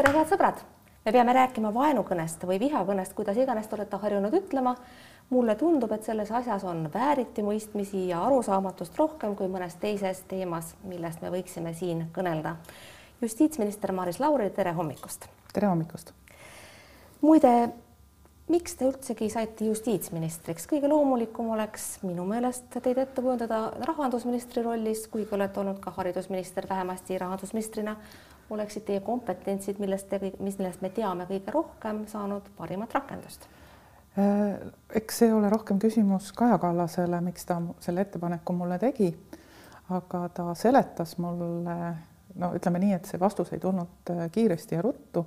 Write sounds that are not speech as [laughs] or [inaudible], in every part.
tere, head sõbrad! me peame rääkima vaenukõnest või vihakõnest, kuidas iganes te olete harjunud ütlema. mulle tundub, et selles asjas on vääritimõistmisi ja arusaamatust rohkem kui mõnes teises teemas, millest me võiksime siin kõnelda. justiitsminister Maris Lauri, tere hommikust! tere hommikust! muide, miks te üldsegi saite justiitsministriks? kõige loomulikum oleks minu meelest teid ette kujundada rahandusministri rollis, kuigi olete olnud ka haridusminister vähemasti rahandusministrina oleksid teie kompetentsid, millest te, millest me teame kõige rohkem, saanud parimat rakendust? Äh, eks see ole rohkem küsimus Kaja Kallasele, miks ta selle ettepaneku mulle tegi. aga ta seletas mulle, no ütleme nii, et see vastus ei tulnud äh, kiiresti ja ruttu.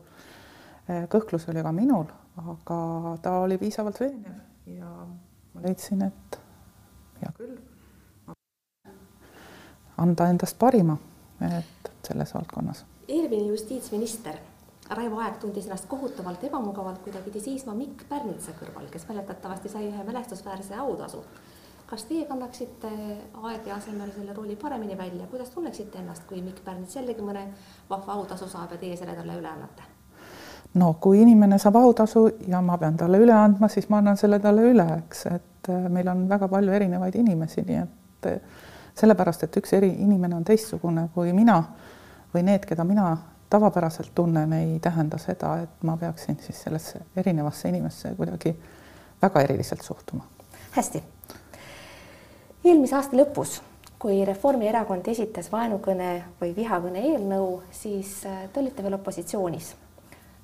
Äh, kõhklus oli ka minul, aga ta oli piisavalt veenev ja ma leidsin, et hea küll, anda endast parima, et selles valdkonnas eelmine justiitsminister Raivo Aeg tundis ennast kohutavalt ebamugavalt, kui ta pidi seisma Mikk Pärnitsa kõrval, kes mäletatavasti sai ühe mälestusväärse autasu. kas teie kannaksite Aegi asemel selle rooli paremini välja, kuidas tunneksite ennast, kui Mikk Pärnits jällegi mõne vahva autasu saab ja teie selle talle üle annate? no kui inimene saab autasu ja ma pean talle üle andma, siis ma annan selle talle üle, eks, et äh, meil on väga palju erinevaid inimesi, nii et äh, sellepärast, et üks eri inimene on teistsugune kui mina või need, keda mina tavapäraselt tunnen, ei tähenda seda, et ma peaksin siis sellesse erinevasse inimesse kuidagi väga eriliselt suhtuma. hästi. eelmise aasta lõpus, kui Reformierakond esitas vaenukõne või vihakõne eelnõu, siis äh, te olite veel opositsioonis.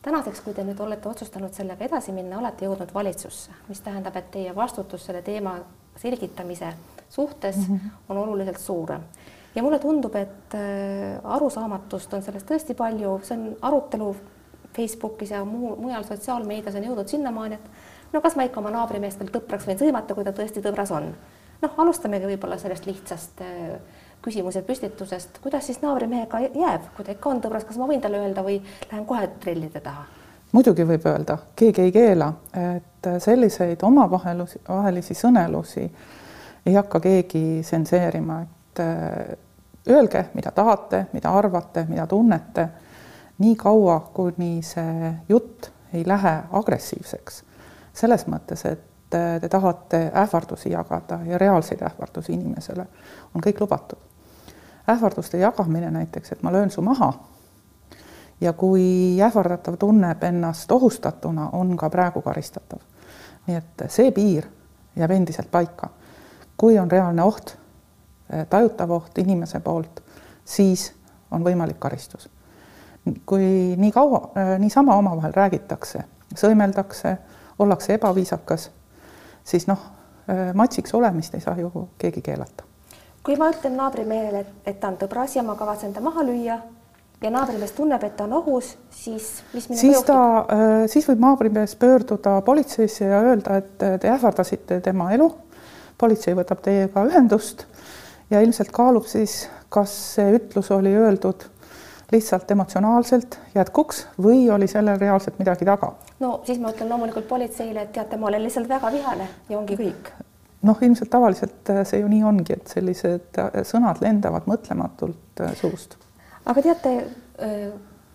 tänaseks, kui te nüüd olete otsustanud sellega edasi minna, olete jõudnud valitsusse, mis tähendab, et teie vastutus selle teema selgitamise suhtes mm -hmm. on oluliselt suurem ja mulle tundub, et äh, arusaamatust on sellest tõesti palju, see on arutelu Facebookis ja muu, mujal sotsiaalmeedias on jõudnud sinnamaani, et no kas ma ikka oma naabrimeest veel tõpraks võin sõimata, kui ta tõesti tõbras on. noh, alustamegi võib-olla sellest lihtsast äh, küsimuse püstitusest, kuidas siis naabrimmehega jääb, kui ta ikka on tõbras, kas ma võin talle öelda või lähen kohe trellide taha? muidugi võib öelda, keegi ei keela, et selliseid omavahelisi, vahelisi sõnelusi ei hakka keegi tsenseerima, et et äh, öelge, mida tahate, mida arvate, mida tunnete, nii kaua, kuni see jutt ei lähe agressiivseks. selles mõttes, et äh, te tahate ähvardusi jagada ja reaalseid ähvardusi inimesele, on kõik lubatud. ähvarduste jagamine näiteks, et ma löön su maha ja kui ähvardatav tunneb ennast ohustatuna, on ka praegu karistatav. nii et see piir jääb endiselt paika. kui on reaalne oht tajutav oht inimese poolt, siis on võimalik karistus. kui nii kaua, eh, niisama omavahel räägitakse, sõimeldakse, ollakse ebaviisakas, siis noh, eh, matsiks olemist ei saa ju keegi keelata. kui ma ütlen naabrimehele, et, ta on tõbras ja ma kavatsen ta maha lüüa ja naabrimees tunneb, et ta on ohus, siis mis siis ta, siis võib naabrimees pöörduda politseisse ja öelda, et te ähvardasite tema elu. politsei võtab teiega ühendust ja ilmselt kaalub siis, kas see ütlus oli öeldud lihtsalt emotsionaalselt jätkuks või oli sellel reaalselt midagi taga. no siis ma ütlen loomulikult politseile, et teate, ma olen lihtsalt väga vihane ja ongi kõik. noh, ilmselt tavaliselt äh, see ju nii ongi, et sellised äh, sõnad lendavad mõtlematult äh, suust. aga teate,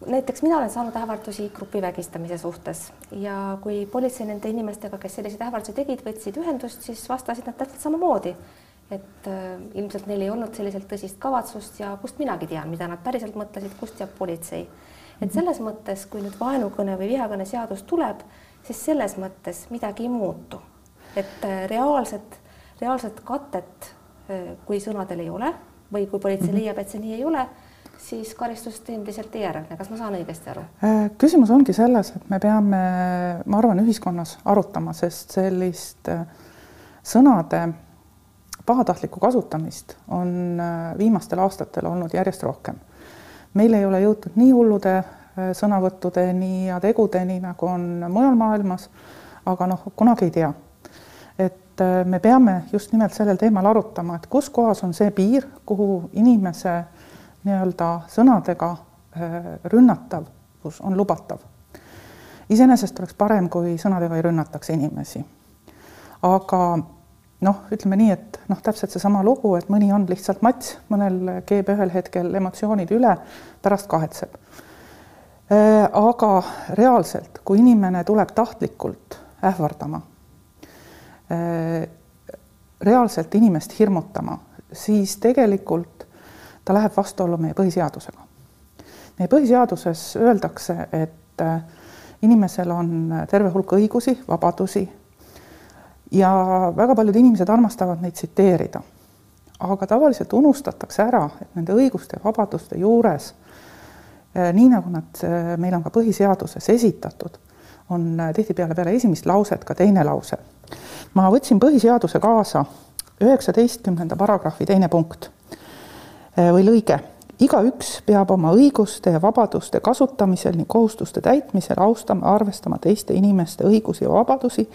näiteks mina olen saanud ähvardusi grupivägistamise suhtes ja kui politsei nende inimestega, kes selliseid ähvardusi tegid, võtsid ühendust, siis vastasid nad täpselt samamoodi et äh, ilmselt neil ei olnud selliselt tõsist kavatsust ja kust minagi tean, mida nad päriselt mõtlesid, kust teab politsei. et mhm. selles mõttes, kui nüüd vaenukõne või vihakõne seadus tuleb, siis selles mõttes midagi ei muutu. et äh, reaalset, reaalset katet, äh, kui sõnadel ei ole või kui politsei -hmm. leiab, et see nii ei ole, siis karistust endiselt ei järgne, kas ma saan õigesti aru? Äh, küsimus ongi selles, et me peame, ma arvan, ühiskonnas arutama, sest sellist sõnade pahatahtlikku kasutamist on äh, viimastel aastatel olnud järjest rohkem. meil ei ole jõutud nii hullude äh, sõnavõttudeni ja tegudeni, nagu on mujal maailmas, aga noh, kunagi ei tea. et äh, me peame just nimelt sellel teemal arutama, et kus kohas on see piir, kuhu inimese nii-öelda sõnadega rünnatavus on lubatav. iseenesest oleks parem, kui sõnadega ei rünnataks inimesi. aga noh, ütleme nii, et noh, täpselt seesama lugu, et mõni on lihtsalt mats, mõnel keeb ühel hetkel emotsioonid üle, pärast kahetseb. aga reaalselt, kui inimene tuleb tahtlikult ähvardama, reaalselt inimest hirmutama, siis tegelikult ta läheb vastuollu meie põhiseadusega. meie põhiseaduses öeldakse, et inimesel on terve hulk õigusi, vabadusi ja väga paljud inimesed armastavad neid tsiteerida. aga tavaliselt unustatakse ära, et nende õiguste ja vabaduste juures, eh, nii nagu nad eh, meil on ka põhiseaduses esitatud, on eh, tihtipeale peale esimest lauset ka teine lause. ma võtsin põhiseaduse kaasa, üheksateistkümnenda paragrahvi teine punkt või lõige igaüks peab oma õiguste ja vabaduste kasutamisel ning kohustuste täitmisel austama, arvestama teiste inimeste õigusi ja vabadusi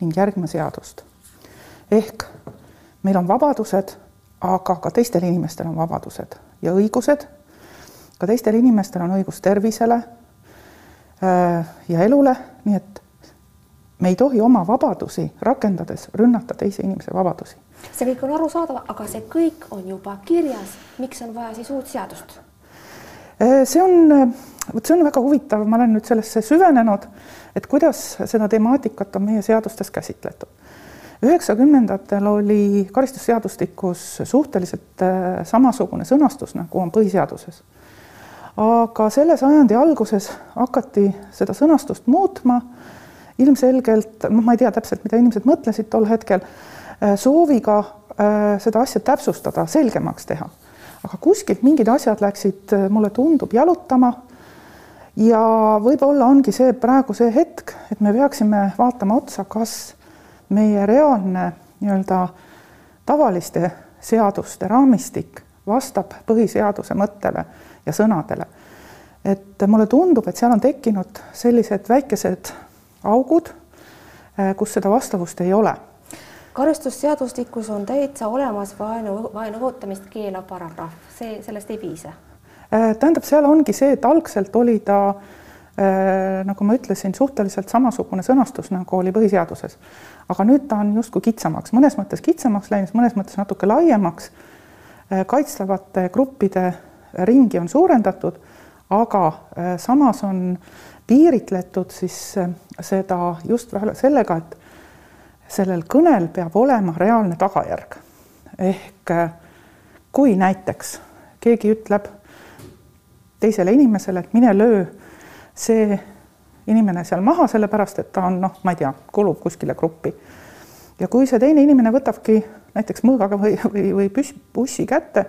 ning järgima seadust. ehk meil on vabadused, aga ka teistel inimestel on vabadused ja õigused. ka teistel inimestel on õigus tervisele äh, ja elule, nii et me ei tohi oma vabadusi rakendades rünnata teise inimese vabadusi see kõik on arusaadav, aga see kõik on juba kirjas. miks on vaja siis uut seadust? Äh, see on, vot see on väga huvitav, ma olen nüüd sellesse süvenenud, et kuidas seda temaatikat on meie seadustes käsitletud. üheksakümnendatel oli karistusseadustikus suhteliselt äh, samasugune sõnastus, nagu on põhiseaduses. aga selle sajandi alguses hakati seda sõnastust muutma ilmselgelt, noh, ma ei tea täpselt, mida inimesed mõtlesid tol hetkel Äh, sooviga äh, seda asja täpsustada, selgemaks teha. aga kuskilt mingid asjad läksid, mulle tundub, jalutama. Ja võib-olla ongi see praegu see hetk, et me peaksime vaatama otsa, kas meie reaalne nii-öelda tavaliste seaduste raamistik vastab põhiseaduse mõttele ja sõnadele. et mulle tundub, et seal on tekkinud sellised väikesed augud, kus seda vastavust ei ole karistusseadustikus on täitsa olemas vaenu, vaenu õhutamist keelav paragrahv, see, sellest ei piisa? Äh, tähendab, seal ongi see, et algselt oli ta äh, nagu ma ütlesin, suhteliselt samasugune sõnastus, nagu oli põhiseaduses. aga nüüd ta on justkui kitsamaks, mõnes mõttes kitsamaks läinud, mõnes mõttes natuke laiemaks. Äh, kaitstavate gruppide ringi on suurendatud, aga samas on piiritletud siis seda just sellega, et sellel kõnel peab olema reaalne tagajärg. ehk kui näiteks keegi ütleb teisele inimesele, et mine löö see inimene seal maha, sellepärast et ta on noh, ma ei tea, kulub kuskile gruppi. ja kui see teine inimene võtabki näiteks mõõgaga või, või, või püss, bussi kätte,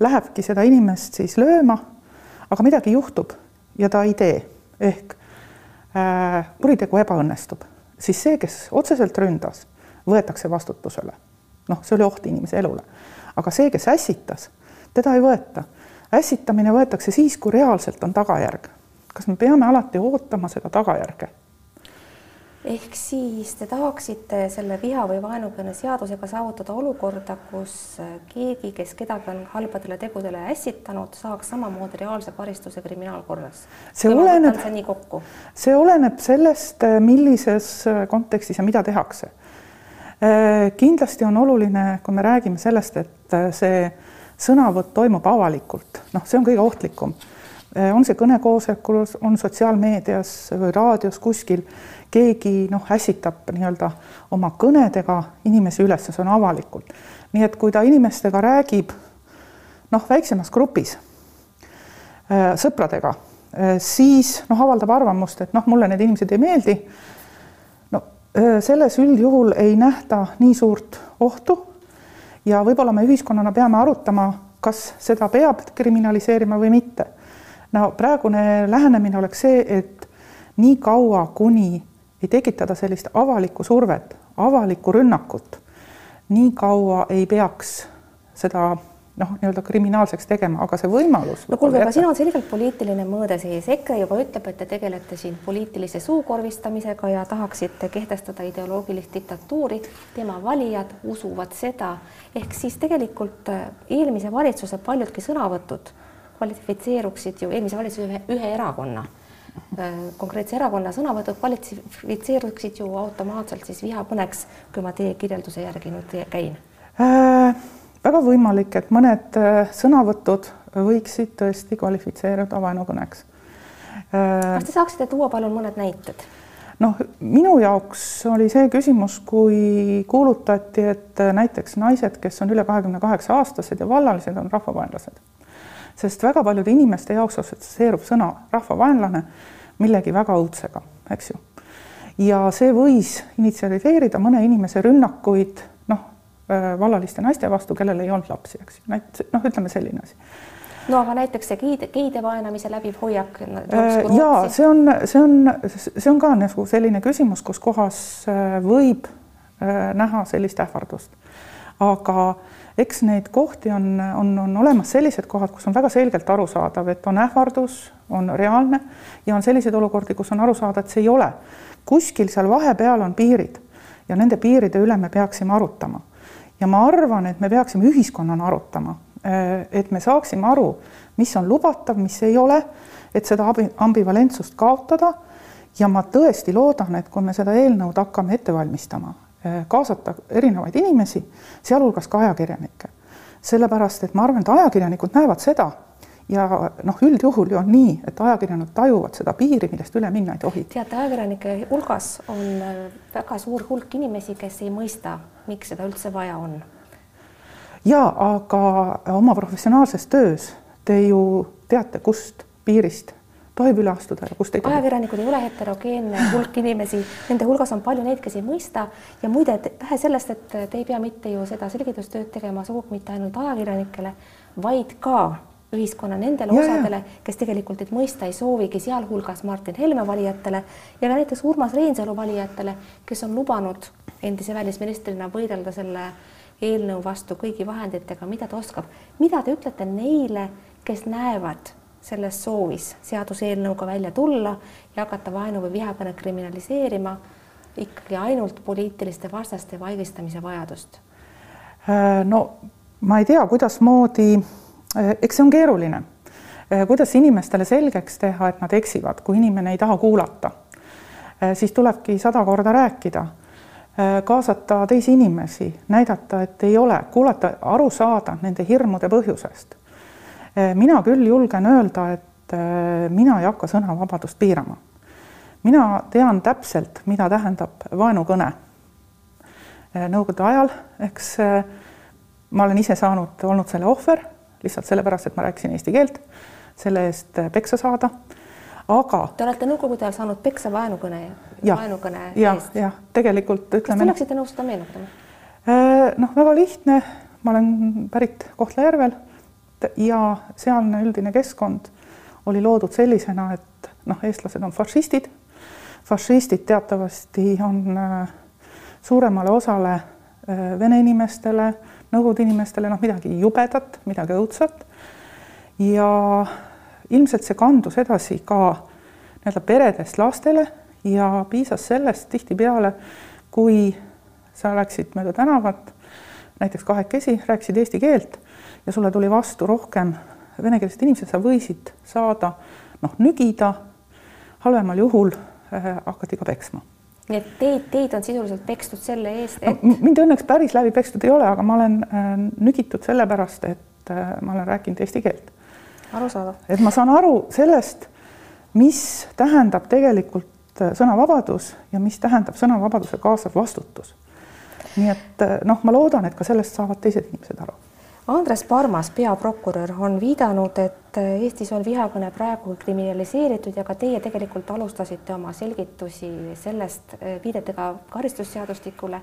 lähebki seda inimest siis lööma, aga midagi juhtub ja ta ei tee ehk äh, kuritegu ebaõnnestub siis see, kes otseselt ründas, võetakse vastutusele. noh, see oli oht inimese elule. aga see, kes ässitas, teda ei võeta. Ässitamine võetakse siis, kui reaalselt on tagajärg. kas me peame alati ootama seda tagajärge? ehk siis te tahaksite selle viha või vaenukõne seadusega saavutada olukorda, kus keegi, kes kedagi on halbadele tegudele ässitanud, saaks samamoodi reaalse karistuse kriminaalkorras. see oleneb, see oleneb sellest, millises kontekstis ja mida tehakse. kindlasti on oluline, kui me räägime sellest, et see sõnavõtt toimub avalikult, noh, see on kõige ohtlikum on see kõnekoosolekul, on sotsiaalmeedias või raadios kuskil keegi noh, ässitab nii-öelda oma kõnedega inimesi üles, see on avalikult. nii et kui ta inimestega räägib noh, väiksemas grupis äh, sõpradega, äh, siis noh, avaldab arvamust, et noh, mulle need inimesed ei meeldi. no äh, selles üldjuhul ei nähta nii suurt ohtu ja võib-olla me ühiskonnana peame arutama, kas seda peab kriminaliseerima või mitte. no praegune lähenemine oleks see, et nii kaua, kuni ei tekitada sellist avalikku survet, avalikku rünnakut, nii kaua ei peaks seda noh, nii-öelda kriminaalseks tegema, aga see võimalus. no kuulge, aga siin on selgelt poliitiline mõõde sees, EKRE juba ütleb, et te tegelete siin poliitilise suukorvistamisega ja tahaksite kehtestada ideoloogilist diktatuuri. tema valijad usuvad seda, ehk siis tegelikult äh, eelmise valitsuse paljudki sõnavõtud kvalifitseeruksid ju eelmise valitsuse ühe, ühe erakonna Äh, konkreetse erakonna sõnavõtud kvalifitseeruksid ju automaatselt siis vihakõneks, kui ma teie kirjelduse järgi nüüd käin äh,? Väga võimalik, et mõned äh, sõnavõtud võiksid tõesti kvalifitseeruda vaenukõneks kas te saaksite tuua palun mõned näited? noh, minu jaoks oli see küsimus, kui kuulutati, et näiteks naised, kes on üle kahekümne kaheksa aastased ja vallalised, on rahvavaenlased. sest väga paljude inimeste jaoks assotsieerub sõna rahvavaenlane millegi väga õudsega, eks ju. ja see võis initsialiseerida mõne inimese rünnakuid vallaliste naiste vastu, kellel ei olnud lapsi, eks ju, noh, ütleme selline asi no aga näiteks see geide, geide vaenamise läbiv hoiak. ja see on, see on, see on ka nagu selline küsimus, kus kohas äh, võib äh, näha sellist ähvardust. aga eks neid kohti on, on, on olemas sellised kohad, kus on väga selgelt arusaadav, et on ähvardus, on reaalne ja on selliseid olukordi, kus on aru saada, et see ei ole. kuskil seal vahepeal on piirid ja nende piiride üle me peaksime arutama. Ja ma arvan, et me peaksime ühiskonnana arutama Äh, et me saaksime aru, mis on lubatav, mis ei ole, et seda ambivalentsust kaotada. ja ma tõesti loodan, et kui me seda eelnõud hakkame ette valmistama, äh, kaasata erinevaid inimesi, sealhulgas ka ajakirjanikke, sellepärast et ma arvan, et ajakirjanikud näevad seda ja noh, üldjuhul ju on nii, et ajakirjanikud tajuvad seda piiri, millest üle minna ei tohi. teate, ajakirjanike hulgas on äh, väga suur hulk inimesi, kes ei mõista, miks seda üldse vaja on ja aga oma professionaalses töös te ju teate, kust piirist tohib üle astuda ja kust ei tohi. ajakirjanikud ei ole heterogeenne hulk inimesi, nende hulgas on palju neid, kes ei mõista ja muide, vähe sellest, et te ei pea mitte ju seda selgitustööd tegema sugugi mitte ainult ajakirjanikele, vaid ka ühiskonna nendele ja, osadele, kes tegelikult neid mõista ei soovigi, sealhulgas Martin Helme valijatele ja ka näiteks Urmas Reinsalu valijatele, kes on lubanud endise välisministrina võidelda selle eelnõu vastu kõigi vahenditega, mida ta oskab. mida te ütlete neile, kes näevad selles soovis seaduseelnõuga välja tulla ja hakata vaenu või vihakõne kriminaliseerima ikkagi ainult poliitiliste vastaste vaigistamise vajadust? Äh, no ma ei tea, kuidasmoodi, eks see on keeruline, äh, kuidas inimestele selgeks teha, et nad eksivad, kui inimene ei taha kuulata, siis tulebki sada korda rääkida Äh, kaasata teisi inimesi, näidata, et ei ole, kuulata, aru saada nende hirmude põhjusest. Äh, mina küll julgen öelda, et äh, mina ei hakka sõnavabadust piirama. mina tean täpselt, mida tähendab vaenukõne. Nõukogude ajal, eks ma olen ise saanud, olnud selle ohver lihtsalt sellepärast, et ma rääkisin eesti keelt, selle eest peksa saada aga. Te olete nõukogude ajal saanud peksa vaenukõne, vaenukõne ja, eest. jah, tegelikult ütleme. kas te oleksite nõus seda meenutama? Äh, noh, väga lihtne, ma olen pärit Kohtla-Järvel ja sealne üldine keskkond oli loodud sellisena, et noh, eestlased on fašistid. fašistid teatavasti on äh, suuremale osale äh, vene inimestele, Nõukogude inimestele noh, midagi jubedat, midagi õudsat. Ja ilmselt see kandus edasi ka nii-öelda peredest lastele ja piisas sellest tihtipeale, kui sa läksid mööda tänavat, näiteks kahekesi, rääkisid eesti keelt ja sulle tuli vastu rohkem venekeelsed inimesed, sa võisid saada noh, nügida, halvemal juhul äh, hakati ka peksma nii et teid, teid on sisuliselt pekstud selle eest, et no,. mind õnneks päris läbi pekstud ei ole, aga ma olen äh, nügitud sellepärast, et äh, ma olen rääkinud eesti keelt arusaadav. et ma saan aru sellest, mis tähendab tegelikult äh, sõnavabadus ja mis tähendab sõnavabaduse kaasav vastutus. nii et äh, noh, ma loodan, et ka sellest saavad teised inimesed aru. Andres Parmas, peaprokurör, on viidanud, et Eestis on vihakõne praegu kriminaliseeritud ja ka teie tegelikult alustasite oma selgitusi sellest viidetega karistusseadustikule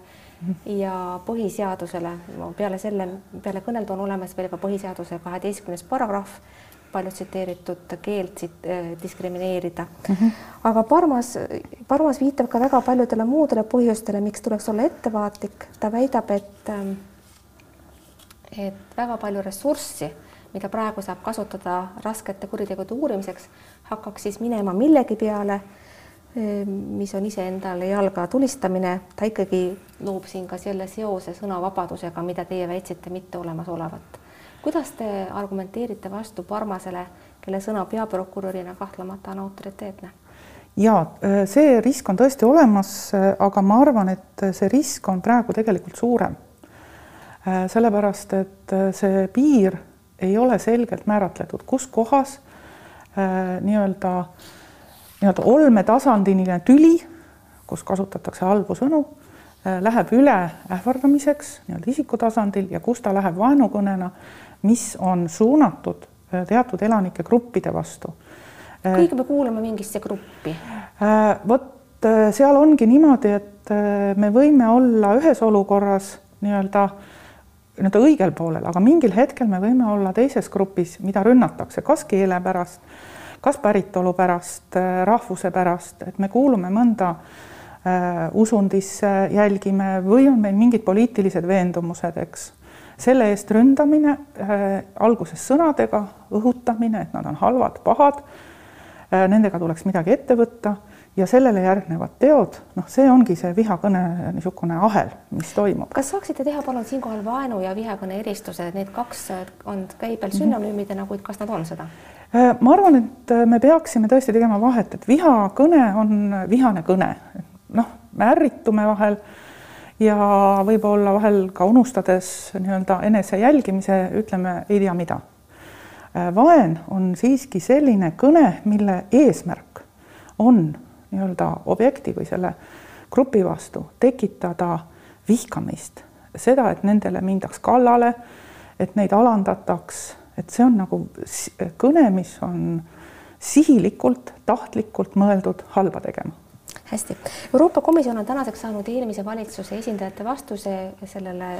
ja põhiseadusele. peale selle, peale kõnelda on olemas veel ka põhiseaduse kaheteistkümnes paragrahv palju tsiteeritud keelt äh, diskrimineerida mm. -hmm. aga Parmas, Parmas viitab ka väga paljudele muudele põhjustele, miks tuleks olla ettevaatlik. ta väidab, et, ähm, et väga palju ressurssi, mida praegu saab kasutada raskete kuritegude uurimiseks, hakkaks siis minema millegi peale, äh, mis on iseendale jalga tulistamine, ta ikkagi loob siin ka selle seose sõnavabadusega, mida teie väitsite mitte olemasolevat kuidas te argumenteerite vastu Parmasele, kelle sõna peaprokurörina kahtlemata on autoriteetne? ja see risk on tõesti olemas, aga ma arvan, et see risk on praegu tegelikult suurem. Äh, sellepärast, et see piir ei ole selgelt määratletud, kus kohas nii-öelda nii-öelda olmetasandiline tüli, kus kasutatakse halbu sõnu, läheb üle ähvardamiseks nii-öelda isiku tasandil ja kus ta läheb vaenukõnena, mis on suunatud teatud elanike gruppide vastu. kuigi me kuulume mingisse gruppi? vot seal ongi niimoodi, et me võime olla ühes olukorras nii-öelda nii-öelda õigel poolel, aga mingil hetkel me võime olla teises grupis, mida rünnatakse, kas keele pärast, kas päritolu pärast, rahvuse pärast, et me kuulume mõnda äh, usundisse, jälgime või on meil mingid poliitilised veendumused, eks. selle eest ründamine äh,, alguses sõnadega, õhutamine, et nad on halvad, pahad äh,, nendega tuleks midagi ette võtta ja sellele järgnevad teod, noh, see ongi see vihakõne niisugune ahel, mis toimub. kas saaksite teha palun siinkohal vaenu ja vihakõne eristuse, need kaks on käibel sünonüümidena, kuid kas nad on seda? Äh, ma arvan, et me peaksime tõesti tegema vahet, et vihakõne on vihane kõne, noh, me ärritume vahel ja võib-olla vahel ka unustades nii-öelda enese jälgimise, ütleme ei tea mida. Äh, vaen on siiski selline kõne, mille eesmärk on nii-öelda objekti või selle grupi vastu, tekitada vihkamist, seda, et nendele mindaks kallale, et neid alandataks, et see on nagu kõne, mis on sihilikult, tahtlikult mõeldud halba tegema. Hästi, Euroopa Komisjon on tänaseks saanud eelmise valitsuse esindajate vastuse sellele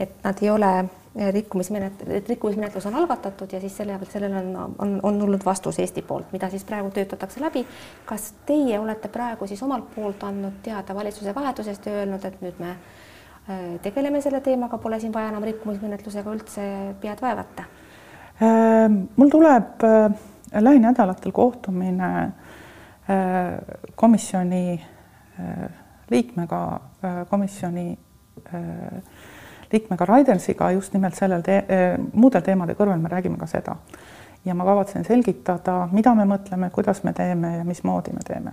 et nad ei ole eh, rikkumismenet-, et rikkumismenetlus on algatatud ja siis selle pealt sellele on, on, on tulnud vastus Eesti poolt, mida siis praegu töötatakse läbi. kas teie olete praegu siis omalt poolt andnud teada valitsuse vahetusest ja öelnud, et nüüd me eh, tegeleme selle teemaga, pole siin vaja enam rikkumismenetlusega üldse pead vaevata? Ehm, mul tuleb eh, lähinädalatel kohtumine komisjoni liikmega, komisjoni liikmega Raidensiga just nimelt sellel te eh, muudel teemade kõrval me räägime ka seda. ja ma kavatsen selgitada, mida me mõtleme, kuidas me teeme ja mismoodi me teeme.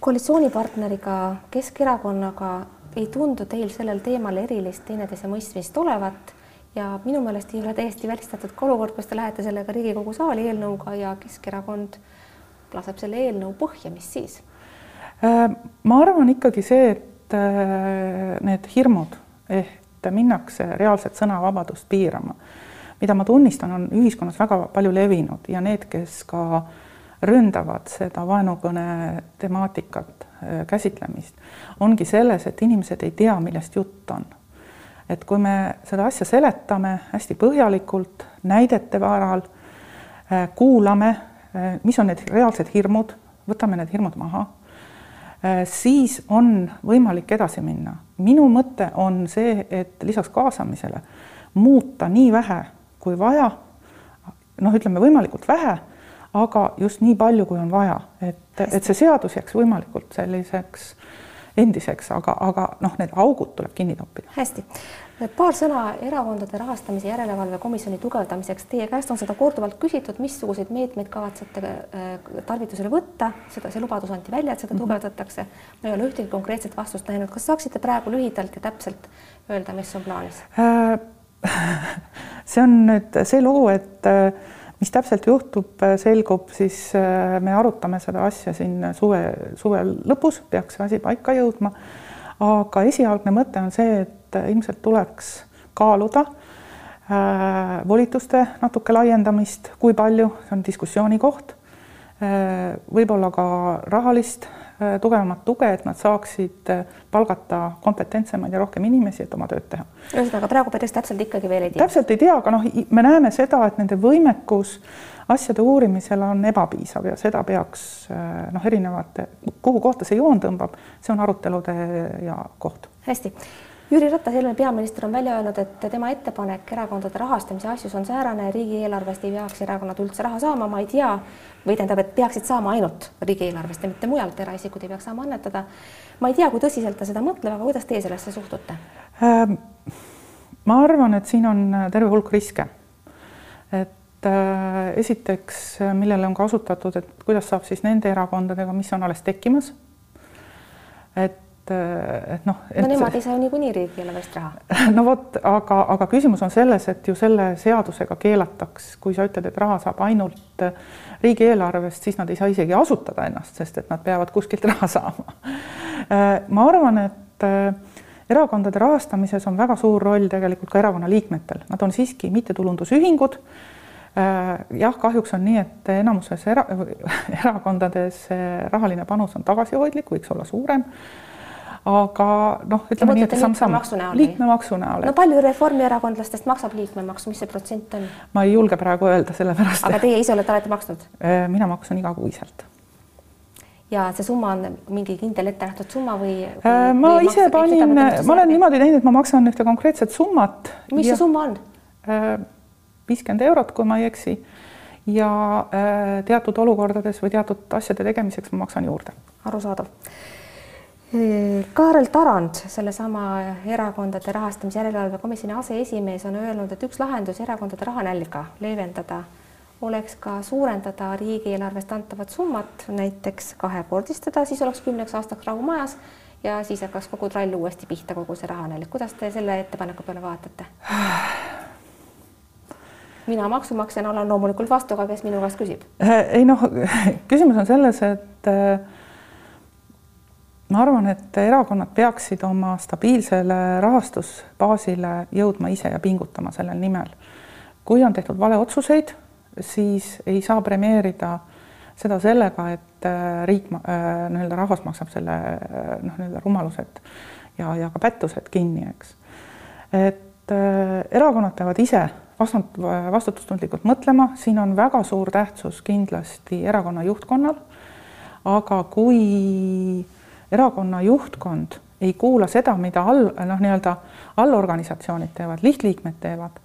koalitsioonipartneriga Keskerakonnaga ei tundu teil sellel teemal erilist teineteise mõistmist olevat ja minu meelest ei ole täiesti välistatud ka olukord, kus te lähete sellega Riigikogu saali eelnõuga ja Keskerakond laseb selle eelnõu põhja, mis siis? Äh, ma arvan ikkagi see, et äh, need hirmud ehk et minnakse reaalset sõnavabadust piirama, mida ma tunnistan, on ühiskonnas väga palju levinud ja need, kes ka ründavad seda vaenukõne temaatikat, äh, käsitlemist, ongi selles, et inimesed ei tea, millest jutt on. et kui me seda asja seletame hästi põhjalikult, näidete varal, äh, kuulame, äh, mis on need reaalsed hirmud, võtame need hirmud maha siis on võimalik edasi minna. Minu mõte on see, et lisaks kaasamisele muuta nii vähe kui vaja, noh, ütleme võimalikult vähe, aga just nii palju, kui on vaja, et, et see seadus jääks võimalikult selliseks endiseks, aga, aga noh, need augud tuleb kinni toppida. hästi, paar sõna Erakondade Rahastamise Järelevalve Komisjoni tugevdamiseks. Teie käest on seda korduvalt küsitud, missuguseid meetmeid kavatsete äh, tarvitusele võtta, seda, see lubadus anti välja, et seda mm -hmm. tugevdatakse. ma ei ole ühtegi konkreetset vastust näinud, kas saaksite praegu lühidalt ja täpselt öelda, mis on plaanis äh,? [laughs] see on nüüd see lugu, et äh, mis täpselt juhtub, selgub, siis me arutame seda asja siin suve, suve lõpus, peaks see asi paika jõudma. aga esialgne mõte on see, et et ilmselt tuleks kaaluda äh, volituste natuke laiendamist, kui palju, see on diskussiooni koht äh,. võib-olla ka rahalist äh, tugevamat tuge, et nad saaksid äh, palgata kompetentsemaid ja rohkem inimesi, et oma tööd teha. ühesõnaga praegu päris täpselt ikkagi veel ei tea? täpselt ei tea, aga noh, me näeme seda, et nende võimekus asjade uurimisel on ebapiisav ja seda peaks äh, noh, erinevate, kuhu kohta see joon tõmbab, see on arutelude ja koht. hästi Jüri Ratas, eelmine peaminister, on välja öelnud, et tema ettepanek erakondade rahastamise asjus on säärane, riigieelarvest ei peaks erakonnad üldse raha saama, ma ei tea, või tähendab, et peaksid saama ainult riigieelarvest ja mitte mujalt, eraisikud ei peaks saama annetada. ma ei tea, kui tõsiselt ta seda mõtleb, aga kuidas teie sellesse suhtute ähm,? ma arvan, et siin on terve hulk riske. et äh, esiteks, millele on kasutatud, et kuidas saab siis nende erakondadega, mis on alles tekkimas, et et noh. no nemad ei saa niikuinii riigieelarvest raha. [laughs] no vot, aga, aga küsimus on selles, et ju selle seadusega keelataks, kui sa ütled, et raha saab ainult riigieelarvest, siis nad ei saa isegi asutada ennast, sest et nad peavad kuskilt [laughs] raha saama. ma arvan, et erakondade rahastamises on väga suur roll tegelikult ka erakonna liikmetel, nad on siiski mittetulundusühingud jah, kahjuks on nii, et enamuses era, [laughs] erakondades rahaline panus on tagasihoidlik, võiks olla suurem aga noh, ütleme nii, et samm-samm. liikmemaksu näol. no palju reformierakondlastest maksab liikmemaksu, mis see protsent on? ma ei julge praegu öelda, sellepärast. aga teie ise olete alati maksnud? Mina maksan igakuiselt. ja see summa on mingi kindel ette nähtud summa või, või? Ma või ise panin, ma olen niimoodi teinud, et ma maksan ühte konkreetset summat. mis ja, see summa on? Viiskümmend eurot, kui ma ei eksi. ja teatud olukordades või teatud asjade tegemiseks ma maksan juurde. arusaadav Kaarel Tarand, sellesama Erakondade Rahastamise Järelevalve Komisjoni aseesimees, on öelnud, et üks lahendus erakondade rahanälga leevendada oleks ka suurendada riigieelarvest antavat summat, näiteks kahekordistada, siis oleks kümneks aastaks rahu majas ja siis hakkaks kogu trall uuesti pihta, kogu see rahanälg. kuidas te selle ettepaneku peale vaatate? mina maksumaksjana olen loomulikult vastu, aga kes minu käest küsib? ei noh, küsimus on selles, et äh, ma arvan, et erakonnad peaksid oma stabiilsele rahastusbaasile jõudma ise ja pingutama sellel nimel. kui on tehtud valeotsuseid, siis ei saa premeerida seda sellega, et äh, riik äh,, nii-öelda rahvas maksab selle äh, noh, nii-öelda rumalused ja, ja ka pättused kinni, eks. et äh, erakonnad peavad ise vastut-, vastutustundlikult mõtlema, siin on väga suur tähtsus kindlasti erakonna juhtkonnal, aga kui erakonna juhtkond ei kuula seda, mida all, noh, nii-öelda allorganisatsioonid teevad, lihtliikmed teevad.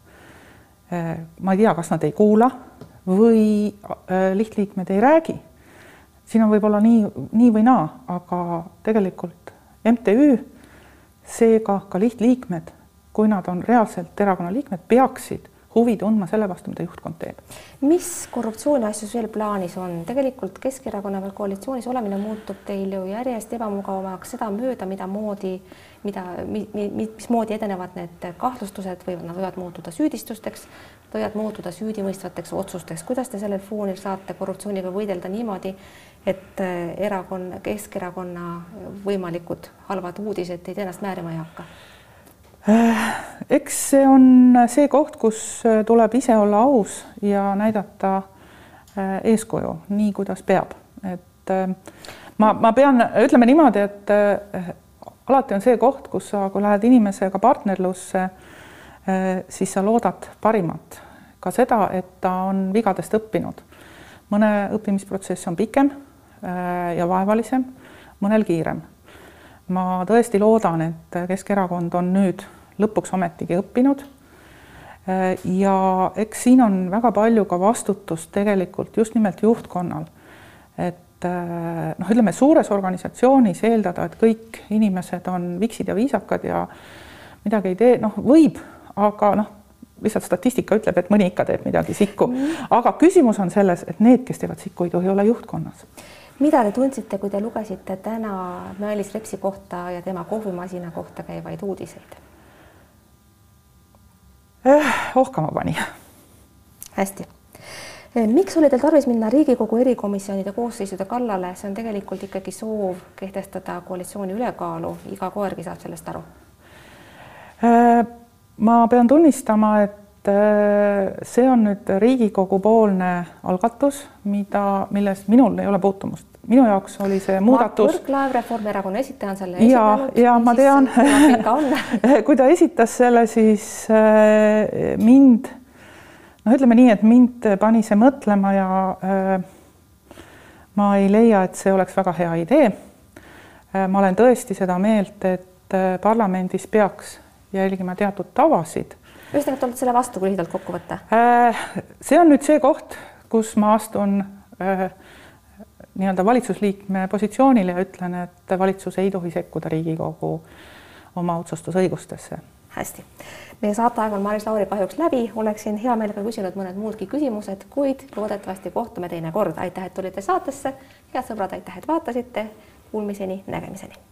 Eh, ma ei tea, kas nad ei kuula või eh, lihtliikmed ei räägi. siin on võib-olla nii, nii või naa, aga tegelikult MTÜ, seega ka lihtliikmed, kui nad on reaalselt erakonna liikmed, peaksid huvi tundma selle vastu, mida juhtkond teeb. mis korruptsiooniasjus veel plaanis on? tegelikult Keskerakonna veel koalitsioonis olemine muutub teil ju järjest ebamugavamaks sedamööda, mida moodi, mida, mismoodi edenevad need kahtlustused või nad võivad muutuda süüdistusteks, võivad muutuda süüdimõistvateks otsusteks. kuidas te sellel foonil saate korruptsiooniga võidelda niimoodi, et erakonna, Keskerakonna võimalikud halvad uudised teid ennast määrima ei hakka? Äh, eks see on see koht, kus äh, tuleb ise olla aus ja näidata äh, eeskuju, nii kuidas peab, et ma, ma pean, ütleme niimoodi, et alati on see koht, kus sa, kui lähed inimesega partnerlusse, siis sa loodad parimat, ka seda, et ta on vigadest õppinud. mõne õppimisprotsess on pikem ja vaevalisem, mõnel kiirem ma tõesti loodan, et Keskerakond on nüüd lõpuks ometigi õppinud. ja eks siin on väga palju ka vastutust tegelikult just nimelt juhtkonnal. et noh, ütleme suures organisatsioonis eeldada, et kõik inimesed on viksid ja viisakad ja midagi ei tee, noh, võib, aga noh, lihtsalt statistika ütleb, et mõni ikka teeb midagi sikku, mm. aga küsimus on selles, et need, kes teevad sikku, ei tohi olla juhtkonnas mida te tundsite, kui te lugesite täna Mailis Repsi kohta ja tema kohvimasina kohta käivaid uudiseid eh,? ohkama pani. hästi. Eh, miks oli teil tarvis minna Riigikogu erikomisjonide koosseisude kallale, see on tegelikult ikkagi soov kehtestada koalitsiooni ülekaalu, iga koergi saab sellest aru eh,? ma pean tunnistama, et eh, see on nüüd Riigikogu poolne algatus, mida, milles minul ei ole puutumust minu jaoks oli see muudatus. Mart Võrklaev, Reformierakonna esitaja on selle ja, ja ma tean [laughs] kui ta esitas selle, siis äh, mind, noh, ütleme nii, et mind pani see mõtlema ja äh, ma ei leia, et see oleks väga hea idee ma olen tõesti seda meelt, et parlamendis peaks jälgima teatud tavasid. ühesõnaga, te olete selle vastu, kui lühidalt kokku võtta see on nüüd see koht, kus ma astun äh, nii-öelda valitsusliikme positsioonile ja ütlen, et valitsus ei tohi sekkuda Riigikogu oma otsustusõigustesse. hästi, meie saateaeg on Maris Lauri kahjuks läbi, oleksin hea meelega küsinud mõned muudki küsimused, kuid loodetavasti kohtume teinekord. aitäh, et tulite saatesse, head sõbrad, aitäh, et vaatasite. Kuulmiseni, nägemiseni